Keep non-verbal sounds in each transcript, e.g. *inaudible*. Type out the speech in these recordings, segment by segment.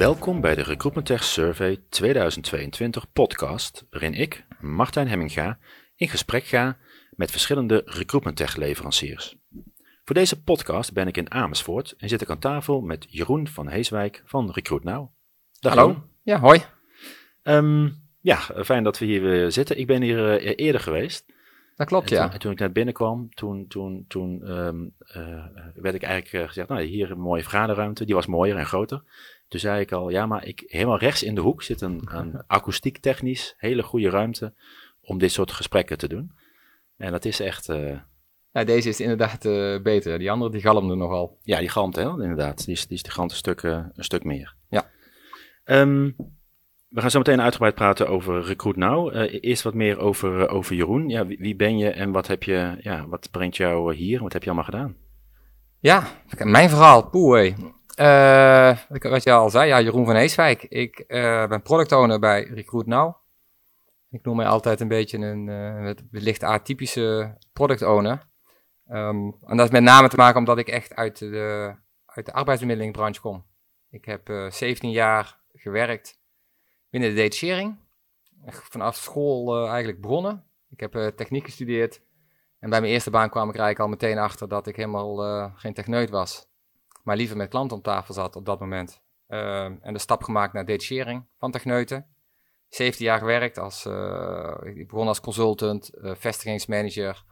Welkom bij de Recruitment Tech Survey 2022 podcast, waarin ik, Martijn Hemminga, in gesprek ga met verschillende Recruitment Tech leveranciers. Voor deze podcast ben ik in Amersfoort en zit ik aan tafel met Jeroen van Heeswijk van RecruitNow. Dag Hallo. Jeroen. Ja, hoi. Ehm, ja, fijn dat we hier weer zitten. Ik ben hier eh, eerder geweest. Dat klopt, En ja. toen, en toen ik net binnenkwam, toen, toen, toen ehm, eh, werd ik eigenlijk eh, gezegd, nou hier een mooie vergaderruimte, die was mooier en groter. Toen zei ik al, ja maar ik, helemaal rechts in de hoek zit een, een *laughs* akoestiek technisch hele goede ruimte om dit soort gesprekken te doen. En dat is echt, eh, ja. Deze is inderdaad beter. Die andere die galmde nogal. ja die galmt hè, inderdaad, die is, die is galmt een stuk, een stuk meer. Ja. Ehm, we gaan zo meteen uitgebreid praten over Recruit Now. Eh, eerst wat meer over, eh, over Jeroen. Ja, wie, ben je en wat, heb je, ja, wat brengt jou eh, hier? Wat heb je allemaal gedaan? Ja, mijn verhaal. Poeh. Eh, wat je al zei, ja, Jeroen van Heeswijk. Ik ben product owner bij Recruit Now. Ik noem mij altijd een beetje een wellicht atypische product owner. Ehm, en dat is met name te maken omdat ik echt uit de, uit de arbeidsbemiddelingbranche kom. Ik heb eh 17 jaar gewerkt binnen de detachering. Vanaf school eh, eigenlijk begonnen. Ik heb eh, techniek gestudeerd. En bij mijn eerste baan kwam ik eigenlijk al meteen achter dat ik helemaal eh, geen techneut was. Maar liever met klanten om tafel zat op dat moment. Ehm, en de stap gemaakt naar detachering van techneuten. 17 jaar gewerkt als, ik begon als consultant, vestigingsmanager.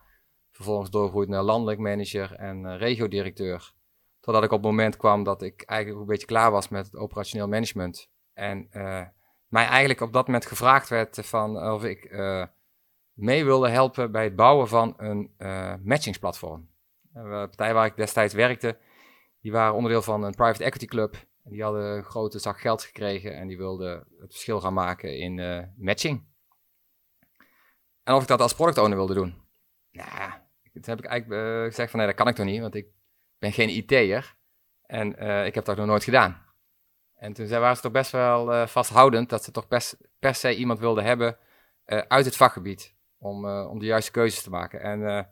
Vervolgens doorgegroeid naar landelijk manager en regiodirecteur. Totdat ik op het moment kwam dat ik eigenlijk een beetje klaar was met het operationeel management. En mij eigenlijk op dat moment gevraagd werd van of ik eh, mee wilde helpen bij het bouwen van een eh matchingsplatform. Eh, De partij waar ik destijds werkte, die waren onderdeel van een private equity club. En die hadden een grote zak geld gekregen en die wilden het verschil gaan maken in eh, matching. En of ik dat als product owner wilde doen. Nou, toen heb ik eigenlijk eh, gezegd van nee, dat kan ik toch niet, want ik ben geen IT'er. En eh, ik heb dat nog nooit gedaan. En toen waren ze toch best wel eh, vasthoudend dat ze toch per se iemand wilden hebben eh, uit het vakgebied. Om, eh, om de juiste keuzes te maken. En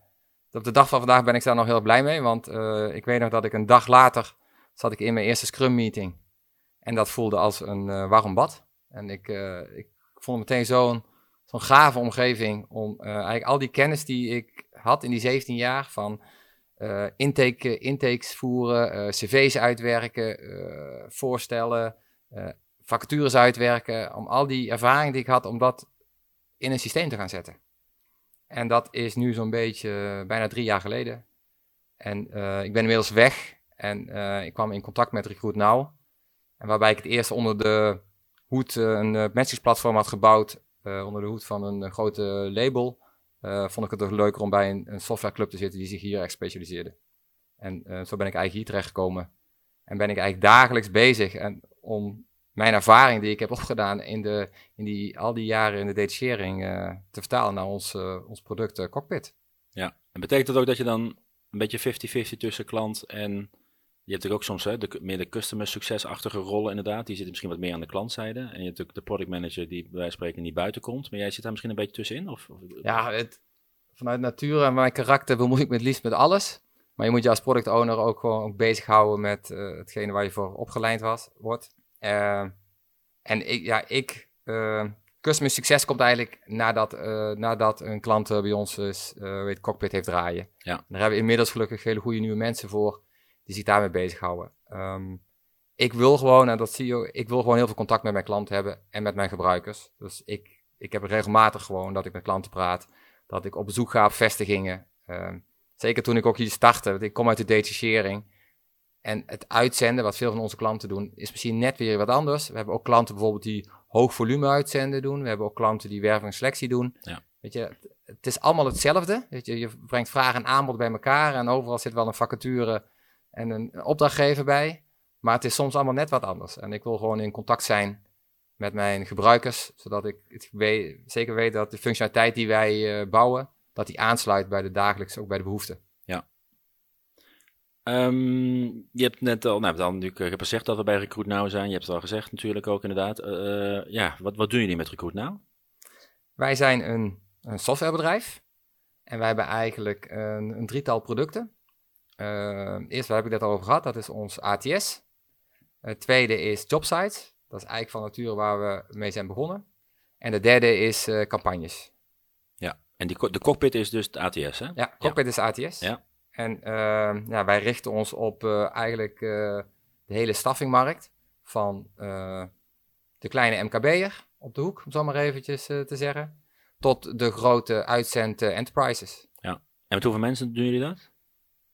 op de dag van vandaag ben ik daar nog heel blij mee. Want ik weet nog dat ik een dag later zat ik in mijn eerste Scrum meeting. En dat voelde als een warm bad. En ik, ik vond het meteen zo'n zo'n gave omgeving om eigenlijk al die kennis die ik had in die 17 jaar van eh, intake, intakes voeren, eh, cv's uitwerken, eh, voorstellen, eh, vacatures uitwerken, om al die ervaring die ik had, om dat in een systeem te gaan zetten. En dat is nu zo'n beetje eh, bijna drie jaar geleden. En eh, ik ben inmiddels weg en eh, ik kwam in contact met Recruit Now. En waarbij ik het eerst onder de hoed eh, een uh, matchingsplatform had gebouwd, eh, onder de hoed van een, eh, grote label, eh, vond ik het toch leuker om bij een, een softwareclub te zitten die zich hier echt specialiseerde. En eh, zo ben ik eigenlijk hier terechtgekomen. En ben ik eigenlijk dagelijks bezig en om mijn ervaring die ik heb opgedaan in, de, in die, al die jaren in de detachering eh, te vertalen naar ons, ons product Cockpit. Ja, en betekent dat ook dat je dan een beetje 50-50 tussen klant en... Je hebt natuurlijk ook soms hè, de, meer de customer succesachtige rollen inderdaad. Die zitten misschien wat meer aan de klantzijde. En je hebt natuurlijk de product manager die bij wijze van spreken niet buiten komt. Maar jij zit daar misschien een beetje tussenin? Of, of- Ja, het, vanuit nature en mijn karakter bemoei ik me het liefst met alles. Maar je moet je als product owner ook gewoon ook bezighouden met eh, hetgene waar je voor opgeleid was, wordt. Eh, en ik, ja, ik, eh, customer succes komt eigenlijk nadat, nadat een klant bij ons is, weet, cockpit heeft draaien. Ja. Daar hebben we inmiddels gelukkig hele goede nieuwe mensen voor die zich daarmee bezighouden. Ehm ik wil gewoon, en dat zie je, ook, ik wil gewoon heel veel contact met mijn klanten hebben en met mijn gebruikers. Dus ik, ik heb regelmatig gewoon dat ik met klanten praat, dat ik op bezoek ga op vestigingen. Ehm, zeker toen ik ook hier startte, want ik kom uit de detachering. En het uitzenden, wat veel van onze klanten doen, is misschien net weer wat anders. We hebben ook klanten bijvoorbeeld die hoog volume uitzenden doen. We hebben ook klanten die werving en selectie doen. Ja. Weet je, het- het is allemaal hetzelfde. Weet je, je brengt vraag en aanbod bij elkaar en overal zit wel een vacature en een, opdrachtgever bij. Maar het is soms allemaal net wat anders. En ik wil gewoon in contact zijn met mijn gebruikers, zodat ik het weet, zeker weet dat de functionaliteit die wij eh, bouwen, dat die aansluit bij de dagelijks, ook bij de behoeften. Ehm, je hebt net al, nou, we hebben natuurlijk eh, gezegd dat we bij Recruit Now zijn. Je hebt het al gezegd natuurlijk ook inderdaad. Eh, ja, wat, wat doen jullie met Recruit Now? Wij zijn een, een softwarebedrijf en wij hebben eigenlijk een, een drietal producten. Uh, eerst, waar heb ik het al over gehad, dat is ons ATS. Het tweede is jobsites. Dat is eigenlijk van nature waar we mee zijn begonnen. En de derde is uh, campagnes. Ja, en die, de cockpit is dus het ATS, hè? Ja, cockpit is ATS. Ja. En uh, ja, wij richten ons op uh, eigenlijk de hele staffingmarkt. Van de kleine MKB'er op de hoek, om zo maar eventjes te zeggen. Tot de grote uitzend enterprises. Ja. En met hoeveel mensen doen jullie dat?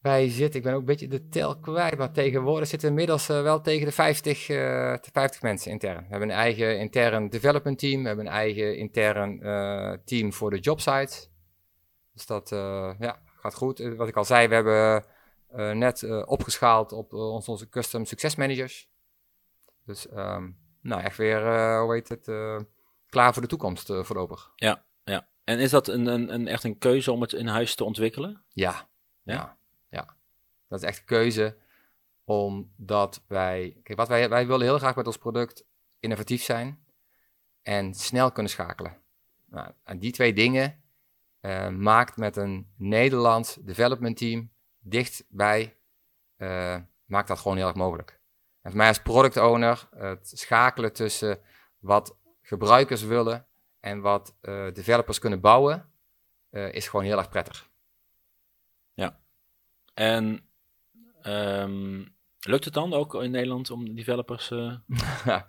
Wij zitten, ik ben ook een beetje de tel kwijt, maar tegenwoordig zitten we inmiddels uh, wel tegen de 50, uh, 50 mensen intern. We hebben een eigen intern development team, we hebben een eigen intern uh, team voor de jobsites. Dus dat uh, ja, gaat goed. Wat ik al zei, we hebben net opgeschaald op ons, onze custom success managers. Dus um, nou, echt weer, hoe heet het, klaar voor de toekomst voorlopig. Ja, ja. En is dat een, een, een, echt een keuze om het in huis te ontwikkelen? Ja, ja. ja. Dat is echt keuze, omdat wij... Kijk, wat wij, wij willen heel graag met ons product innovatief zijn en snel kunnen schakelen. Nou, en die twee dingen uh, maakt met een Nederlands development team dichtbij, uh, maakt dat gewoon heel erg mogelijk. En voor mij als product owner, het schakelen tussen wat gebruikers willen en wat uh, developers kunnen bouwen, is gewoon heel erg prettig. Ja. En Um, lukt het dan ook in Nederland om developers... Uh... *laughs*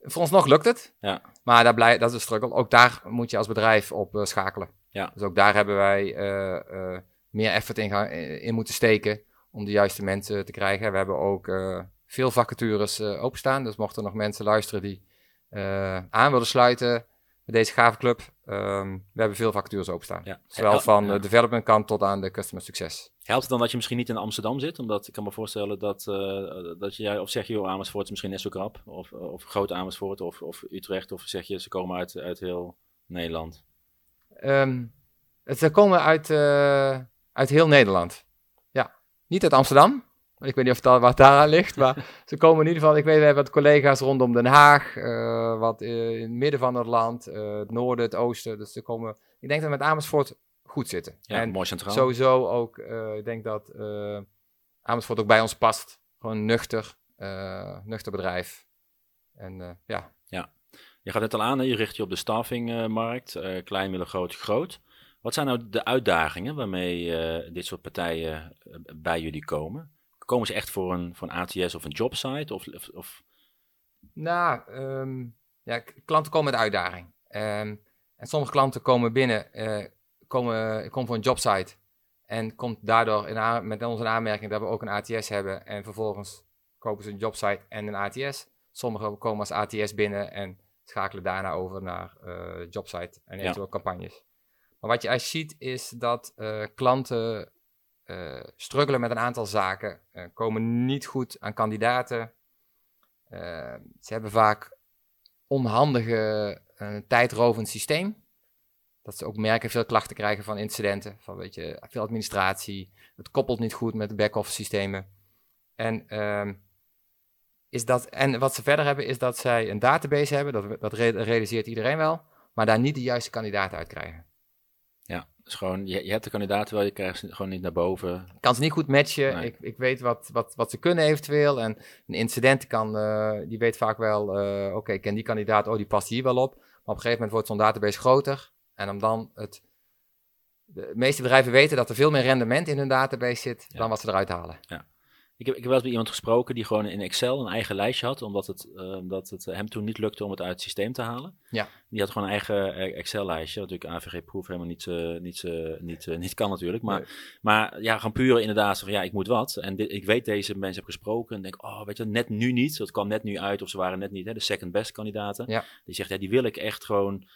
Voor ons nog lukt het. Ja. Maar daar blij, dat is een struggle. Ook daar moet je als bedrijf op uh, schakelen. Ja. Dus ook daar hebben wij uh, meer effort in, gaan, in moeten steken om de juiste mensen te krijgen. We hebben ook veel vacatures openstaan. Dus mochten er nog mensen luisteren die aan willen sluiten met deze gave club, um, we hebben veel vacatures openstaan. Ja. Zowel van de development kant tot aan de customer succes. Helpt het dan dat je misschien niet in Amsterdam zit? Omdat ik kan me voorstellen dat, uh, dat je, of zeg je, joh, Amersfoort is misschien net zo krap. Of, of groot Amersfoort of, of Utrecht. Of zeg je, ze komen uit, uit heel Nederland. Um, ze komen uit, uh, uit heel Nederland. Ja, niet uit Amsterdam. Ik weet niet of het wat daaraan ligt, maar ze komen in ieder geval. Ik weet, we hebben wat collega's rondom Den Haag, uh, wat in het midden van het land, het noorden, het oosten. Dus ze komen. Ik denk dat met Amersfoort goed zitten. Ja, en mooi centraal. Sowieso ook, ik denk dat Amersfoort ook bij ons past. Gewoon nuchter, nuchter bedrijf. En ja. Ja, je gaat het al aan, hè? je richt je op de staffingmarkt, klein, midden, groot, groot. Wat zijn nou de uitdagingen waarmee dit soort partijen bij jullie komen? Komen ze echt voor een, voor een ATS of een jobsite? Of, of, of... Nou, um, ja, klanten komen met uitdaging. Um, en sommige klanten komen binnen komen, ik kom voor een jobsite en komt daardoor in met onze aanmerking dat we ook een ATS hebben en vervolgens kopen ze een jobsite en een ATS. Sommigen komen als ATS binnen en schakelen daarna over naar uh, jobsite en eventueel ja. campagnes. Maar wat je eigenlijk ziet is dat uh, klanten uh, struggelen met een aantal zaken, komen niet goed aan kandidaten. ze hebben vaak onhandige, tijdrovend systeem. Dat ze ook merken veel klachten krijgen van incidenten, van weet je, veel administratie. Het koppelt niet goed met de back-office systemen. En, um, is dat, en wat ze verder hebben, is dat zij een database hebben, dat, dat realiseert iedereen wel, maar daar niet de juiste kandidaten uit krijgen. Dus gewoon, je, je hebt de kandidaten wel, je krijgt ze gewoon niet naar boven. Kan ze niet goed matchen. Nee. Ik, ik weet wat, wat, wat ze kunnen eventueel. En een incident kan, uh, die weet vaak wel, uh, oké, okay, ik ken die kandidaat, oh, die past hier wel op. Maar op een gegeven moment wordt zo'n database groter. En om dan het. De meeste bedrijven weten dat er veel meer rendement in hun database zit dan wat ze eruit halen. Ja. Ik heb, ik heb wel eens met iemand gesproken die gewoon in Excel een eigen lijstje had, omdat het, omdat het hem toen niet lukte om het uit het systeem te halen. Ja. Die had gewoon een eigen eh, Excel-lijstje, natuurlijk AVG-proef helemaal niet, uh, niet, niet, niet kan natuurlijk. Maar, nee. maar ja, gewoon puur inderdaad van ja, ik moet wat. En dit, ik weet deze mensen heb gesproken en denk, oh, weet je, net nu niet. Dat kwam net nu uit of ze waren net niet hè, de second best kandidaten. Ja. Die zegt, ja, die wil ik echt gewoon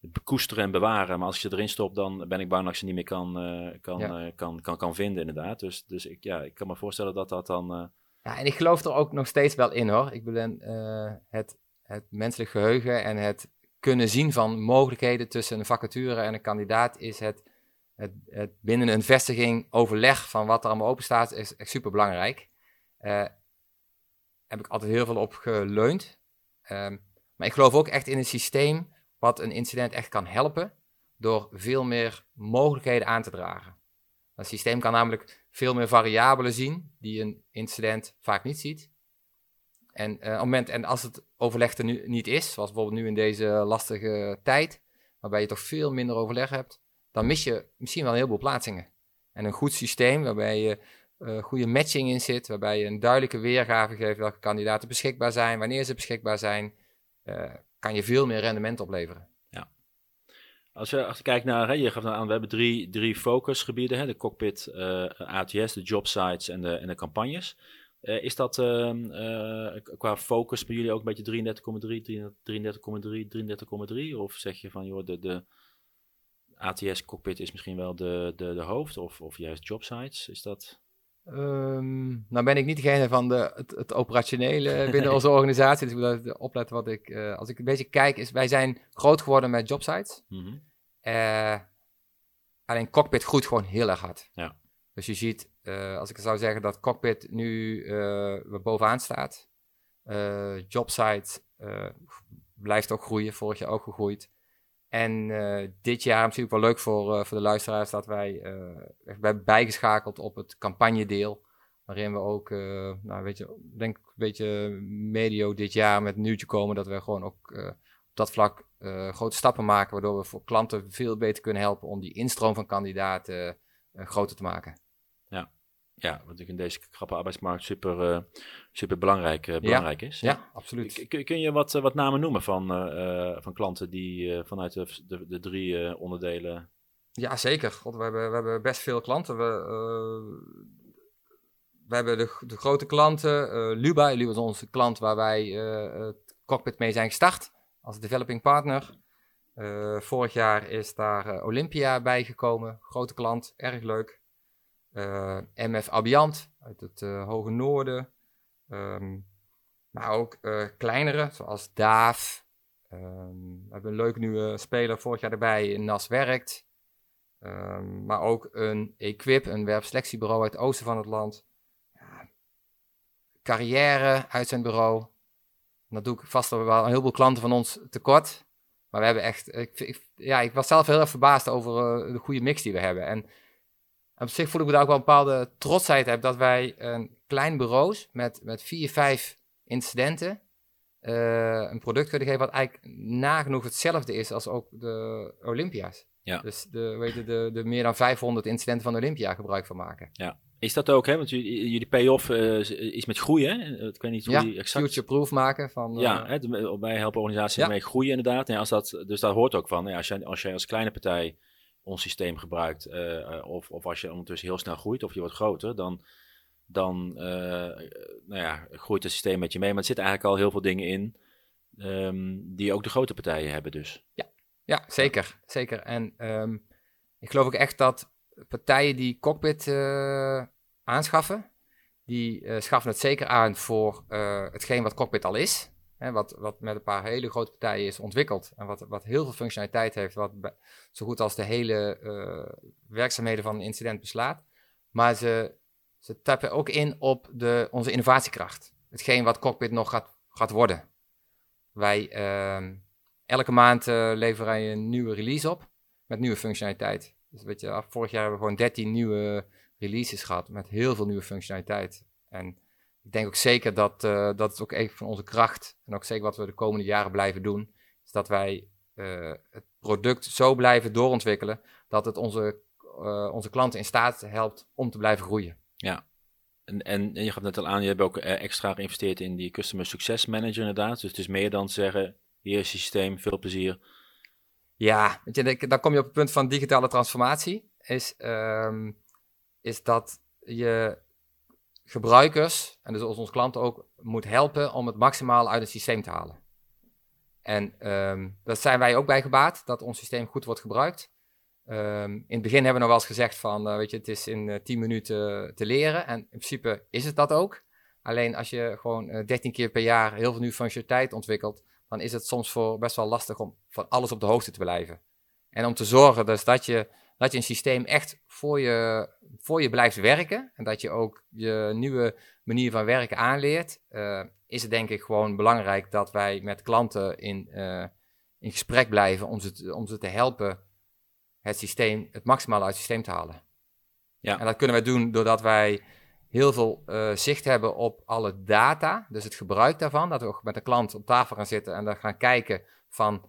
bekoesteren en bewaren. Maar als je erin stopt, dan ben ik bang dat ik ze niet meer kan, uh, kan, ja. uh, kan, kan, kan vinden, inderdaad. Dus, dus ik, ja, ik kan me voorstellen dat dat dan. Uh... Ja, en ik geloof er ook nog steeds wel in hoor. Ik ben het, het menselijk geheugen en het kunnen zien van mogelijkheden tussen een vacature en een kandidaat is het, het, het binnen een vestiging overleg van wat er allemaal open staat, is echt super belangrijk. heb ik altijd heel veel op geleund. Um, maar ik geloof ook echt in een systeem wat een incident echt kan helpen door veel meer mogelijkheden aan te dragen. Het systeem kan namelijk veel meer variabelen zien die een incident vaak niet ziet. En, uh, op het en als het overleg er nu niet is, zoals bijvoorbeeld nu in deze lastige tijd, waarbij je toch veel minder overleg hebt, dan mis je misschien wel een heleboel plaatsingen. En een goed systeem waarbij je uh, goede matching in zit, waarbij je een duidelijke weergave geeft welke kandidaten beschikbaar zijn, wanneer ze beschikbaar zijn, uh, kan je veel meer rendement opleveren. Ja. Als je, als kijkt naar, hè, je gaf aan, we hebben drie, drie focusgebieden, hè, de cockpit, uh, ATS, de jobsites en de, en de campagnes. Uh, is dat ehm, qua focus bij jullie ook een beetje 33,3, 33,3, 33,3? Of zeg je van, joh, de, de ATS cockpit is misschien wel de, de, de hoofd of, of juist jobsites? Is dat... Um, nou ben ik niet degene van de, het, het operationele binnen onze organisatie, dus ik moet opletten wat ik, uh, als ik een beetje kijk, is wij zijn groot geworden met jobsites. Mm -hmm. uh, alleen cockpit groeit gewoon heel erg hard. Ja. Dus je ziet, uh, als ik zou zeggen dat cockpit nu bovenaan staat, jobsite blijft ook groeien, vorig jaar ook gegroeid. En uh, dit jaar natuurlijk wel leuk voor, uh, voor de luisteraars dat wij uh, bijgeschakeld op het campagnedeel. Waarin we ook, nou weet je, denk een beetje medio dit jaar met nieuwtje komen dat we gewoon ook op dat vlak grote stappen maken. Waardoor we voor klanten veel beter kunnen helpen om die instroom van kandidaten groter te maken. Ja, wat natuurlijk in deze krappe arbeidsmarkt super, uh, super belangrijk, uh, belangrijk ja, is. Ja, absoluut. Kun, kun je wat, wat namen noemen van, uh, van klanten die vanuit de, de, de drie onderdelen... Ja, zeker. God, we, hebben, we hebben best veel klanten. We, we hebben de, de grote klanten. Luba, Luba is onze klant waar wij het cockpit mee zijn gestart als developing partner. vorig jaar is daar Olympia bijgekomen. Grote klant, erg leuk. Uh, MF Abiant uit het uh, hoge noorden. Um, maar ook uh, kleinere, zoals Daaf. Um, we hebben een leuke nieuwe speler vorig jaar erbij in NAS Werkt. Um, maar ook een Equip, een werpselectiebureau uit het oosten van het land. Ja, carrière uit zijn bureau. Dat doe ik vast wel een heleboel klanten van ons tekort. Maar we hebben echt, ik, ja, ik was zelf heel erg verbaasd over de goede mix die we hebben. En op zich voel ik me daar ook wel een bepaalde trotsheid heb dat wij een klein bureaus met, met vier, vijf incidenten uh, een product kunnen geven wat eigenlijk nagenoeg hetzelfde is als ook de Olympia's. Ja. Dus de, weet je, de, de meer dan 500 incidenten van Olympia gebruik van maken. Ja. Is dat ook, hè? Want jullie, jullie payoff uh, is met groeien, hè? Ik weet niet hoe ja, die exact... future-proof maken van... Uh... Ja, hè, wij helpen organisaties ja. mee groeien inderdaad. Ja, als dat, dus daar hoort ook van. Als, jij, als jij als kleine partij ons systeem gebruikt, uh, of, of als je ondertussen heel snel groeit of je wordt groter, dan, dan uh, nou ja, groeit het systeem met je mee. Maar er zitten eigenlijk al heel veel dingen in um, die ook de grote partijen hebben dus. Ja, ja zeker. zeker. En um, ik geloof ook echt dat partijen die cockpit aanschaffen, die schaffen het zeker aan voor hetgeen wat cockpit al is. Hè, wat, wat met een paar hele grote partijen is ontwikkeld. En wat, wat heel veel functionaliteit heeft. Wat zo goed als de hele uh, werkzaamheden van een incident beslaat. Maar ze, ze tappen ook in op de, onze innovatiekracht. Hetgeen wat Cockpit nog gaat, gaat worden. Wij, uh, elke maand uh, leveren wij een nieuwe release op. Met nieuwe functionaliteit. Dus weet je, vorig jaar hebben we gewoon 13 nieuwe releases gehad. Met heel veel nieuwe functionaliteit. En ik denk ook zeker dat, uh, dat is ook een van onze kracht. En ook zeker wat we de komende jaren blijven doen. Is dat wij uh, het product zo blijven doorontwikkelen. Dat het onze, uh, onze klanten in staat helpt om te blijven groeien. Ja. En, en, en je gaf net al aan, je hebt ook extra geïnvesteerd in die Customer Success Manager inderdaad. Dus het is meer dan zeggen, hier is systeem, veel plezier. Ja, weet je, dan kom je op het punt van digitale transformatie. Is, um, is dat je gebruikers, en dus onze klanten ook, moet helpen om het maximaal uit het systeem te halen. En um, dat zijn wij ook bij gebaat, dat ons systeem goed wordt gebruikt. Um, in het begin hebben we nog wel eens gezegd van, uh, weet je, het is in uh, 10 minuten te leren. En in principe is het dat ook. Alleen als je gewoon uh, 13 keer per jaar heel veel nieuwe functionaliteit ontwikkelt, dan is het soms voor best wel lastig om van alles op de hoogte te blijven. En om te zorgen dus dat je dat je een systeem echt voor je, voor je blijft werken en dat je ook je nieuwe manier van werken aanleert, uh, is het denk ik gewoon belangrijk dat wij met klanten in, uh, in gesprek blijven om ze, te, om ze te helpen het systeem, het maximale uit het systeem te halen. Ja. En dat kunnen wij doen doordat wij heel veel eh, zicht hebben op alle data, dus het gebruik daarvan. Dat we ook met de klant op tafel gaan zitten en dan gaan kijken van,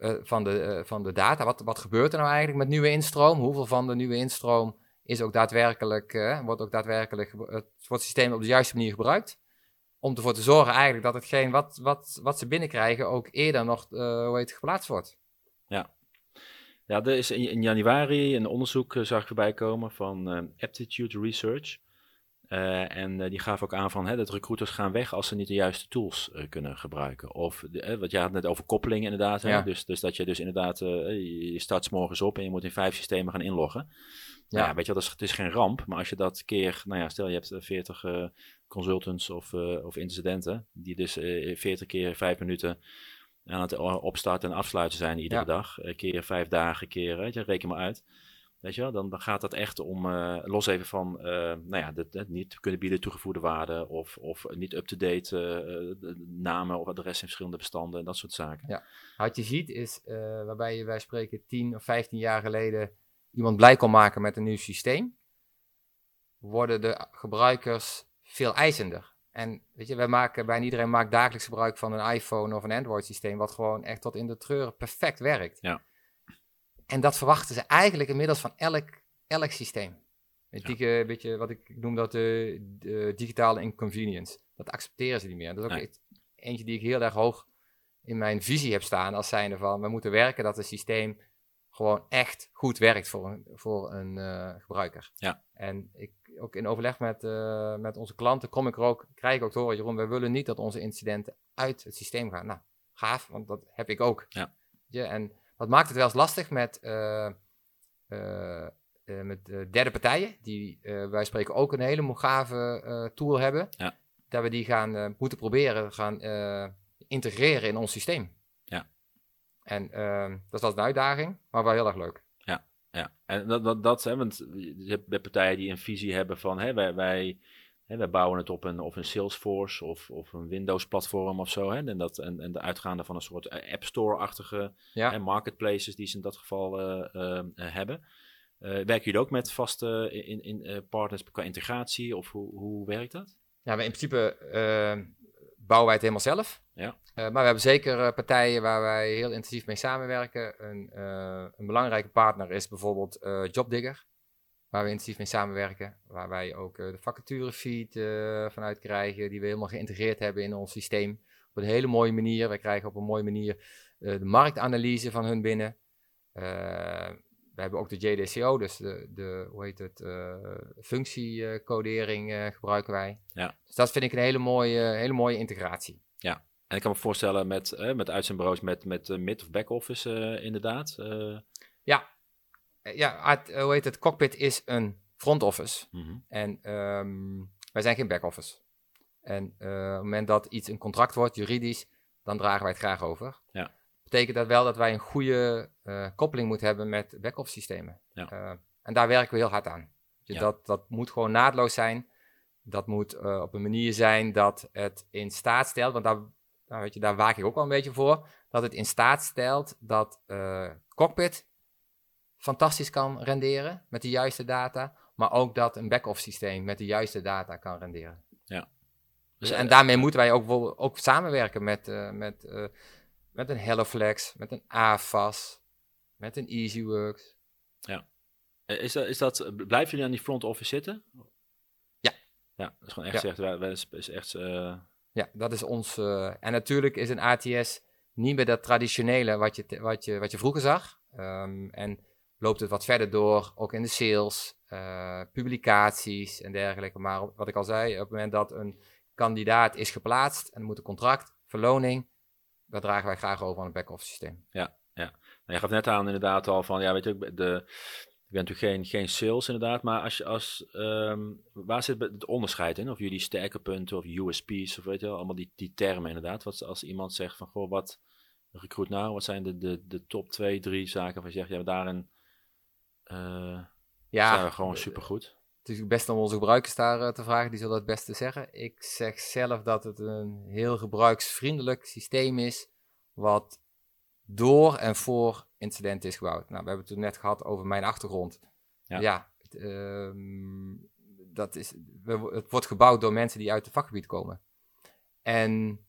eh, van, de, eh, van de data. Wat, wat gebeurt er nou eigenlijk met nieuwe instroom? Hoeveel van de nieuwe instroom is ook daadwerkelijk, wordt ook daadwerkelijk het, wordt systeem op de juiste manier gebruikt? Om ervoor te zorgen eigenlijk dat hetgeen wat, wat, wat ze binnenkrijgen ook eerder nog hoe heet, geplaatst wordt. Ja, ja, er is in, januari een onderzoek, zag ik voorbij komen, van Aptitude Research. Uh, en uh, die gaf ook aan van hè, dat recruiters gaan weg als ze niet de juiste tools uh, kunnen gebruiken. Of wat je had net over koppeling inderdaad. Hè? Dus, dus dat je dus inderdaad, je start s morgens op en je moet in vijf systemen gaan inloggen. Ja, nou ja weet je dat is, het is geen ramp. Maar als je dat keer, nou ja, stel je hebt 40 consultants of, of incidenten, die dus 40 keer vijf minuten aan het opstarten en afsluiten zijn iedere ja. dag. keer vijf dagen, keer, weet je, reken maar uit. Weet je wel, dan, dan gaat dat echt om, uh, los even van, uh, nou ja, het niet kunnen bieden toegevoegde waarde of, of niet up-to-date uh, namen of adressen in verschillende bestanden en dat soort zaken. Ja, wat je ziet is, waarbij je wij spreken 10 of 15 jaar geleden iemand blij kon maken met een nieuw systeem, worden de gebruikers veel eisender. En weet je, wij maken, bijna iedereen maakt dagelijks gebruik van een iPhone of een Android systeem, wat gewoon echt tot in de treuren perfect werkt. Ja. En dat verwachten ze eigenlijk inmiddels van elk, elk systeem. Een ja. beetje wat ik noem dat de, de, digitale inconvenience. Dat accepteren ze niet meer. Dat is ook nee. eentje die ik heel erg hoog in mijn visie heb staan. Als zijnde van, we moeten werken dat het systeem gewoon echt goed werkt voor een, voor een uh, gebruiker. Ja. En ik, ook in overleg met, uh, met onze klanten kom ik er ook, krijg ik ook te horen, Jeroen, wij willen niet dat onze incidenten uit het systeem gaan. Nou, gaaf, want dat heb ik ook. Ja. ja en dat maakt het wel eens lastig met, uh, uh, met derde partijen, die wij spreken ook een hele gave tool hebben. Ja. Dat we die gaan moeten proberen gaan integreren in ons systeem. Ja. En dat was een uitdaging, maar wel heel erg leuk. Ja, ja. en dat, dat, dat hè, want je hebt partijen die een visie hebben van hè, wij, wij Hè, wij bouwen het op een, of een Salesforce of, of een Windows-platform of zo. Hè, en, dat, en, en de uitgaande van een soort eh, App Store-achtige ja. marketplaces die ze in dat geval uh, uh, hebben. werken jullie ook met vaste in, in, partners qua integratie of hoe, hoe werkt dat? Ja, in principe bouwen wij het helemaal zelf. Ja. maar we hebben zeker partijen waar wij heel intensief mee samenwerken. Een, een belangrijke partner is bijvoorbeeld Jobdigger waar we intensief mee samenwerken. Waar wij ook uh, de vacaturefeed uh, vanuit krijgen, die we helemaal geïntegreerd hebben in ons systeem. Op een hele mooie manier. Wij krijgen op een mooie manier uh, de marktanalyse van hun binnen. we hebben ook de JDCO, dus de, de hoe heet het, functiecodering gebruiken wij. Ja. Dus dat vind ik een hele mooie, hele mooie integratie. Ja, en ik kan me voorstellen met, met uitzendbureaus met, met mid- of back-office inderdaad. Ja, eh, ja, het, hoe heet het? Cockpit is een front office. Mhm. En um, wij zijn geen back office. En uh, op het moment dat iets een contract wordt, juridisch, dan dragen wij het graag over. Ja. Betekent dat wel dat wij een goede uh, koppeling moeten hebben met back-office systemen. Ja. En daar werken we heel hard aan. Dus ja. dat, dat moet gewoon naadloos zijn. Dat moet op een manier zijn dat het in staat stelt, want daar, nou weet je, daar waak ik ook wel een beetje voor, dat het in staat stelt dat cockpit fantastisch kan renderen met de juiste data, maar ook dat een back-office systeem met de juiste data kan renderen. Ja. Dus, en daarmee moeten wij ook, ook samenwerken met, uh, met, uh, met een HelloFlex, met een AFAS, met een EasyWorks. Ja. Eh, is dat, is dat, blijven jullie aan die front office zitten? Ja. Ja, dat is gewoon echt, ja. echt, is echt uh... Ja, dat is ons. en natuurlijk is een ATS niet meer dat traditionele wat je, wat je, wat je vroeger zag. Um, en loopt het wat verder door, ook in de sales, uh, publicaties en dergelijke. Maar wat ik al zei, op het moment dat een kandidaat is geplaatst en moet een contract, verloning, dat dragen wij graag over aan het back-office systeem. Ja, ja. Nou, je gaf net aan inderdaad al van, ja, weet je, de, ik ben natuurlijk geen, geen sales inderdaad, maar als als, um, waar zit het onderscheid in? Of jullie sterke punten of USP's of weet je wel, allemaal die, die termen inderdaad. Wat als iemand zegt van, goh, wat recruit nou, wat zijn de, de, de top twee, drie zaken waar je zegt, ja, daarin uh, ja, zijn we gewoon supergoed. Het is best om onze gebruikers daar uh, te vragen, die zullen het beste zeggen. Ik zeg zelf dat het een heel gebruiksvriendelijk systeem is, wat door en voor incidenten is gebouwd. Nou, we hebben het net gehad over mijn achtergrond. Ja, ja uh, dat is, het wordt gebouwd door mensen die uit het vakgebied komen. En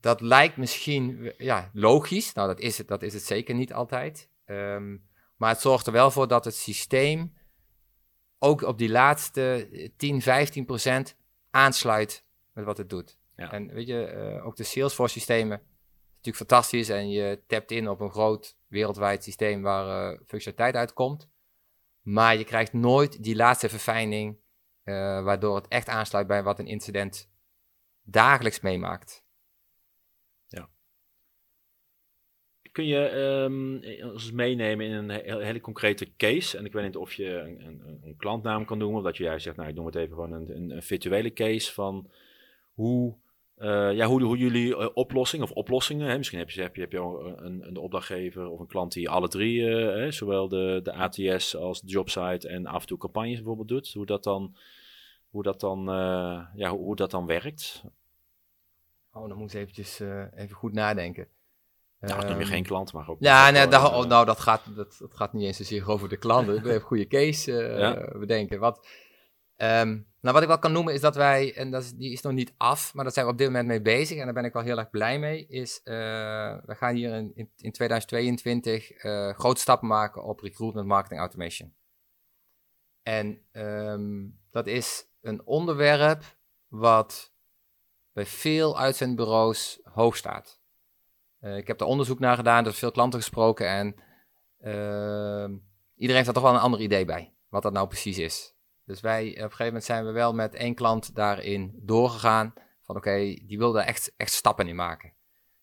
dat lijkt misschien ja, logisch. Nou, dat is het, dat is het zeker niet altijd. Ehm, maar het zorgt er wel voor dat het systeem ook op die laatste 10, 15 procent aansluit met wat het doet. Ja. En weet je, eh, ook de Salesforce systemen, natuurlijk fantastisch en je tapt in op een groot wereldwijd systeem waar eh, functionaliteit uitkomt. Maar je krijgt nooit die laatste verfijning, eh, waardoor het echt aansluit bij wat een incident dagelijks meemaakt. Kun je ehm, ons meenemen in een he- hele concrete case? En ik weet niet of je een, een, een klantnaam kan doen, of dat je juist zegt, nou ik noem het even gewoon een, een, virtuele case van hoe, eh, ja, hoe, hoe jullie eh, oplossingen of oplossingen, hè, misschien heb je, heb je, heb je een, een opdrachtgever of een klant die alle drie, eh, hè, zowel de, de ATS als de jobsite en af en toe campagnes bijvoorbeeld doet, hoe dat dan, hoe dat dan, ja, hoe, hoe dat dan werkt. Oh, dan moet ik eventjes even goed nadenken. Nou, dan noem je Ehm, geen klant, maar ook. Ja, nee, eh, oh, nou, dat gaat, dat, dat gaat niet eens zozeer over de klanten. We hebben goede case eh, Ja. bedenken. Wat, ehm, nou, wat ik wel kan noemen is dat wij, en dat is, die is nog niet af, maar daar zijn we op dit moment mee bezig en daar ben ik wel heel erg blij mee, is eh, we gaan hier in, in, in 2022 eh, grote stappen maken op recruitment marketing automation. En ehm, dat is een onderwerp wat bij veel uitzendbureaus hoog staat. Eh, ik heb er onderzoek naar gedaan, dus veel klanten gesproken en ehm, iedereen heeft daar toch wel een ander idee bij, wat dat nou precies is. Dus wij, op een gegeven moment zijn we wel met één klant daarin doorgegaan, van oké, die wilde echt, echt stappen in maken.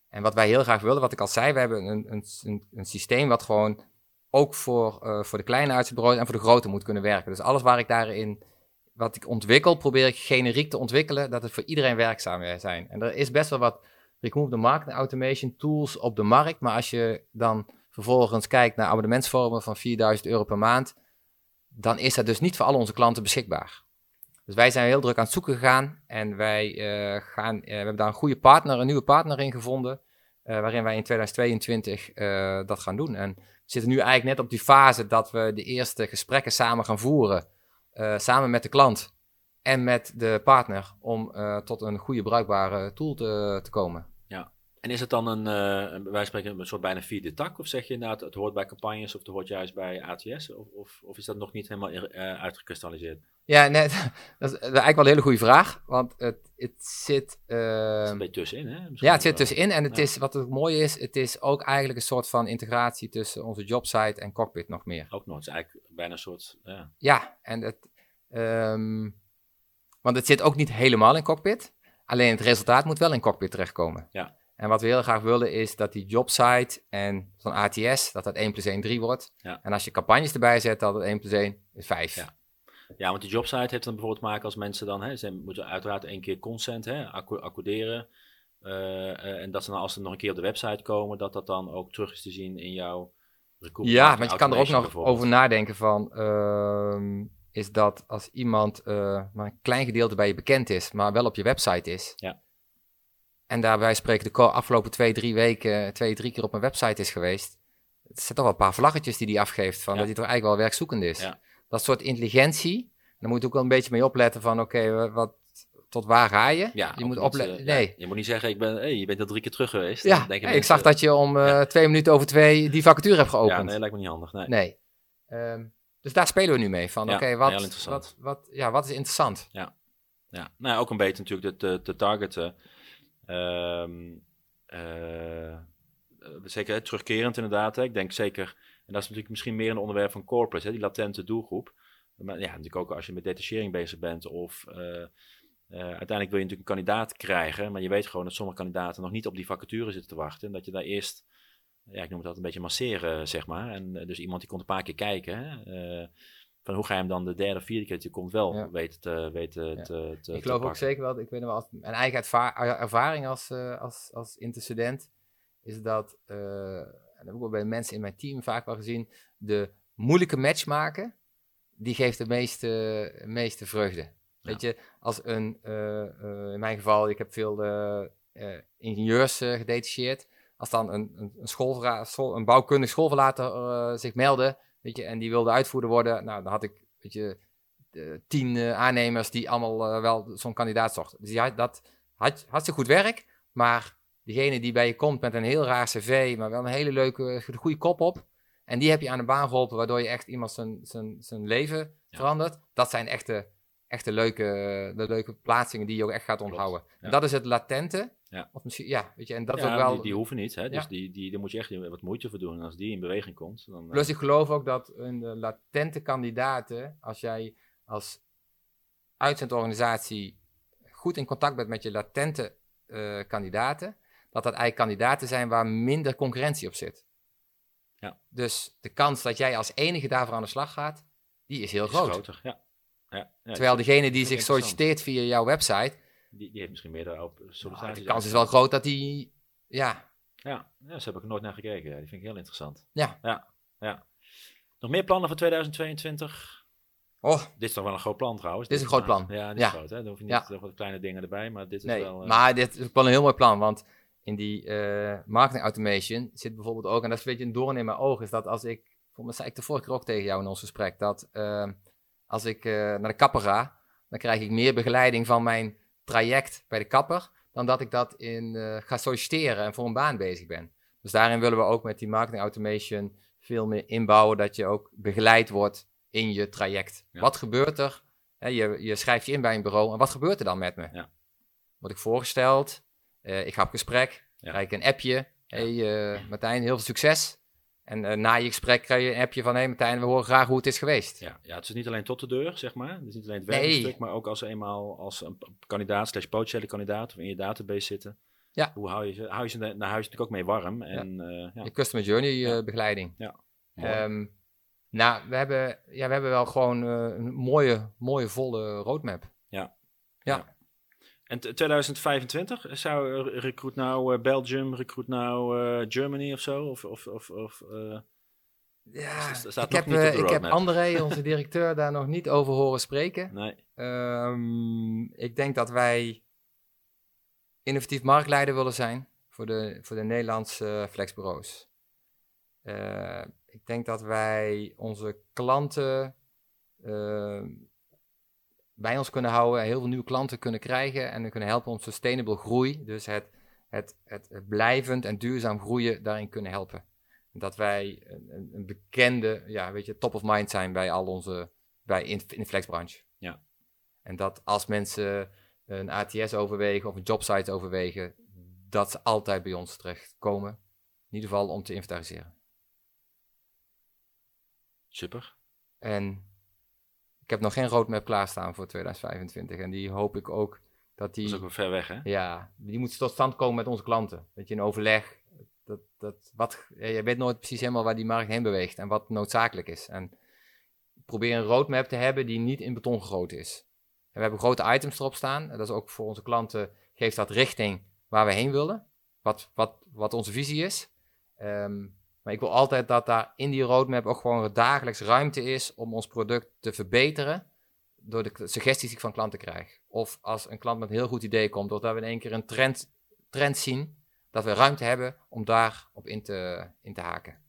En wat wij heel graag wilden, wat ik al zei, we hebben een, een, een, systeem wat gewoon ook voor, eh, voor de kleine uitzendbureaus en voor de grote moet kunnen werken. Dus alles waar ik daarin, wat ik ontwikkel, probeer ik generiek te ontwikkelen, dat het voor iedereen werkzaam zijn. En er is best wel wat recruitment marketing automation tools op de markt, maar als je dan vervolgens kijkt naar abonnementsvormen van 4000 euro per maand, dan is dat dus niet voor al onze klanten beschikbaar. Dus wij zijn heel druk aan het zoeken gegaan en wij eh, gaan, eh, we hebben daar een goede partner, een nieuwe partner in gevonden, eh, waarin wij in 2022 eh, dat gaan doen. En we zitten nu eigenlijk net op die fase dat we de eerste gesprekken samen gaan voeren, samen met de klant en met de partner, om tot een goede bruikbare tool te, te komen. En is het dan een, wijze van spreken, een soort bijna vierde tak? Of zeg je inderdaad, het hoort bij campagnes of het hoort juist bij ATS? Of, of, of is dat nog niet helemaal eh, uitgekristalliseerd? Ja, nee, *laughs* dat is eigenlijk wel een hele goede vraag, want het, het zit... Het is eh, een beetje tussenin, hè? Misschien Ja, het zit tussenin. En het Ja. is, wat het mooie is, het is ook eigenlijk een soort van integratie tussen onze jobsite en cockpit nog meer. Ook nog, het is eigenlijk bijna een soort, ja. Ja, en het, ehm, want het zit ook niet helemaal in cockpit. Alleen het resultaat moet wel in cockpit terechtkomen. Ja. En wat we heel graag willen is dat die jobsite en zo'n ATS, dat dat 1 plus 1 3 wordt. Ja. En als je campagnes erbij zet, dat het 1 plus 1 is 5. Ja. Ja, want die jobsite heeft dan bijvoorbeeld te maken als mensen dan, hè, ze moeten uiteraard één keer consent hè, acco- accorderen. Eh, eh, en dat ze dan als ze nog een keer op de website komen, dat dat dan ook terug is te zien in jouw recruitment Ja, want je kan er ook nog over nadenken van, ehm, is dat als iemand eh, maar een klein gedeelte bij je bekend is, maar wel op je website is. Ja. En daarbij spreken de afgelopen twee, drie weken, twee, drie keer op mijn website is geweest. Het zijn toch wel een paar vlaggetjes die hij afgeeft van Ja. dat hij toch eigenlijk wel werkzoekend is. Ja. Dat soort intelligentie, daar moet je ook wel een beetje mee opletten van, oké, wat, tot waar ga je? Ja, je moet opletten. eh, nee. ja, je moet niet zeggen, ik ben, hey, je bent al drie keer terug geweest. Ja, Dan denken hey, ik zag dat je om eh, ja. twee minuten over twee die vacature hebt geopend. Ja, nee, lijkt me niet handig. Nee. Nee. Ehm, dus daar spelen we nu mee. Van Ja, oké, wat, wat, wat, ja, wat is interessant? Ja, nou, ook een beetje natuurlijk te, te targeten. Eh, eh, zeker terugkerend inderdaad. Hè. Ik denk zeker, en dat is natuurlijk misschien meer een onderwerp van corporates, hè, die latente doelgroep. Maar ja, natuurlijk ook als je met detachering bezig bent of eh, eh, uiteindelijk wil je natuurlijk een kandidaat krijgen, maar je weet gewoon dat sommige kandidaten nog niet op die vacature zitten te wachten. En dat je daar eerst, ja, ik noem het altijd een beetje masseren, zeg maar. En dus iemand die komt een paar keer kijken. Hè. Van hoe ga je hem dan de derde of vierde keer dat je komt wel Ja. weten te, weten Ja. te, te ik te geloof ook zeker wel, ik weet nog wel, als, mijn eigen erva- ervaring als, eh, als, als interstudent is dat, eh, en dat heb ik ook wel bij mensen in mijn team vaak wel gezien, de moeilijke match maken, die geeft de meeste, meeste vreugde. Weet je, als een, eh, in mijn geval, ik heb veel ingenieurs gedetacheerd. Als dan een, een, een, school, een bouwkundig schoolverlater zich meldde, weet je, en die wilde uitvoerder worden, nou, dan had ik, weet je, eh, tien eh, aannemers die allemaal eh, wel zo'n kandidaat zochten. Dus ja, dat had hartstikke goed werk, maar diegene die bij je komt met een heel raar cv, maar wel een hele leuke, goede kop op, en die heb je aan de baan geholpen, waardoor je echt iemand zijn, zijn, zijn leven Ja. verandert. Dat zijn echte, echte leuke, de leuke plaatsingen die je ook echt gaat onthouden. ja. En dat is het latente. Ja. Of misschien, ja, weet je, en dat ja, ook wel... die, die hoeven niet, hè? dus Ja. die, die, daar moet je echt wat moeite voor doen. En als die in beweging komt, dan... eh, Plus ik geloof ook dat een eh, latente kandidaten, als jij als uitzendorganisatie goed in contact bent met je latente eh, kandidaten, dat dat eigenlijk kandidaten zijn waar minder concurrentie op zit. Ja. Dus de kans dat jij als enige daarvoor aan de slag gaat, die is heel is groot. groter. Ja. Ja, Terwijl degene die zich solliciteert via jouw website, die, die heeft misschien meerdere op nou, sollicitaties. de kans is wel groot dat die, ja, Ja, ja, daar heb ik nooit naar gekeken. Ja, die vind ik heel interessant. Ja. ja. ja. Nog meer plannen voor 2022? oh, Dit is toch wel een groot plan trouwens? Dit is een groot plan. Ja, dit Ja. is groot. Hè? Dan hoef je niet nog wat kleine dingen erbij, maar dit is Nee, wel... eh, maar dit is wel een heel mooi plan, want in die eh, marketing automation zit bijvoorbeeld ook, en dat is een beetje een doorn in mijn oog, is dat als ik, volgens mij zei ik de vorige keer ook tegen jou in ons gesprek, dat eh, als ik eh, naar de kapper ga, dan krijg ik meer begeleiding van mijn traject bij de kapper, dan dat ik dat in eh, ga solliciteren en voor een baan bezig ben. Dus daarin willen we ook met die marketing automation veel meer inbouwen, dat je ook begeleid wordt in je traject. Ja. Wat gebeurt er? Hè, je, je schrijft je in bij een bureau en wat gebeurt er dan met me? Ja. Word ik voorgesteld? Eh, ik ga op gesprek, Ja. krijg ik een appje. Hey eh, Martijn, heel veel succes. En eh, na je gesprek krijg je een appje van, hey Martijn, we horen graag hoe het is geweest. Ja, ja, het is niet alleen tot de deur, zeg maar. Het is niet alleen het Nee. werkstuk, maar ook als eenmaal als een kandidaat slash potentiële kandidaat of in je database zitten. Ja. Hoe hou je ze, hou je ze naar huis natuurlijk ook mee warm. En, ja. ja. De customer journey eh, Ja. begeleiding. Mooi. Ehm, nou, we hebben, ja, we hebben wel gewoon eh, een mooie, mooie volle roadmap. Ja. Ja. En t- 2025 zou eh, Recruit Now eh, Belgium, Recruit eh, Germany of zo? Of, of, of, of eh, Ja, ik heb, eh, ik heb. André, onze directeur, *laughs* daar nog niet over horen spreken. nee. Ehm, ik denk dat wij innovatief marktleider willen zijn voor de, voor de Nederlandse eh, flexbureaus. Eh, ik denk dat wij onze klanten eh, bij ons kunnen houden, heel veel nieuwe klanten kunnen krijgen en kunnen helpen om sustainable groei, dus het, het, het, het blijvend en duurzaam groeien, daarin kunnen helpen. Dat wij een, een- bekende, ja, weet je, top of mind zijn bij al onze, bij in, in de flexbranche. Ja. En dat als mensen een ATS overwegen of een jobsite overwegen, dat ze altijd bij ons terechtkomen. In ieder geval om te inventariseren. Super. En heb nog geen roadmap klaarstaan voor 2025. En die hoop ik ook dat die, Dat is ook ver weg, hè? ja, die moet tot stand komen met onze klanten. Dat je in overleg, dat, dat, wat, je weet nooit precies helemaal waar die markt heen beweegt en wat noodzakelijk is. En probeer een roadmap te hebben die niet in beton gegoten is. En we hebben grote items erop staan. En dat is ook voor onze klanten, geeft dat richting waar we heen willen. Wat, wat, wat onze visie is. Ehm, maar ik wil altijd dat daar in die roadmap ook gewoon dagelijks ruimte is om ons product te verbeteren. Door de suggesties die ik van klanten krijg. Of als een klant met een heel goed idee komt, doordat we in één keer een trend, trend zien, dat we ruimte hebben om daarop in te, in te haken.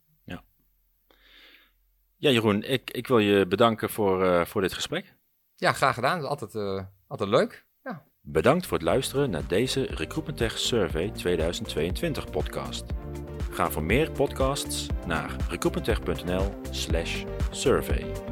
Ja, Jeroen, ik, ik wil je bedanken voor, eh, voor dit gesprek. Ja, graag gedaan. Dat is altijd, eh, altijd leuk. Ja. Bedankt voor het luisteren naar deze Recruitment Tech Survey 2022 podcast. Ga voor meer podcasts naar recruitmenttech.nl slash survey.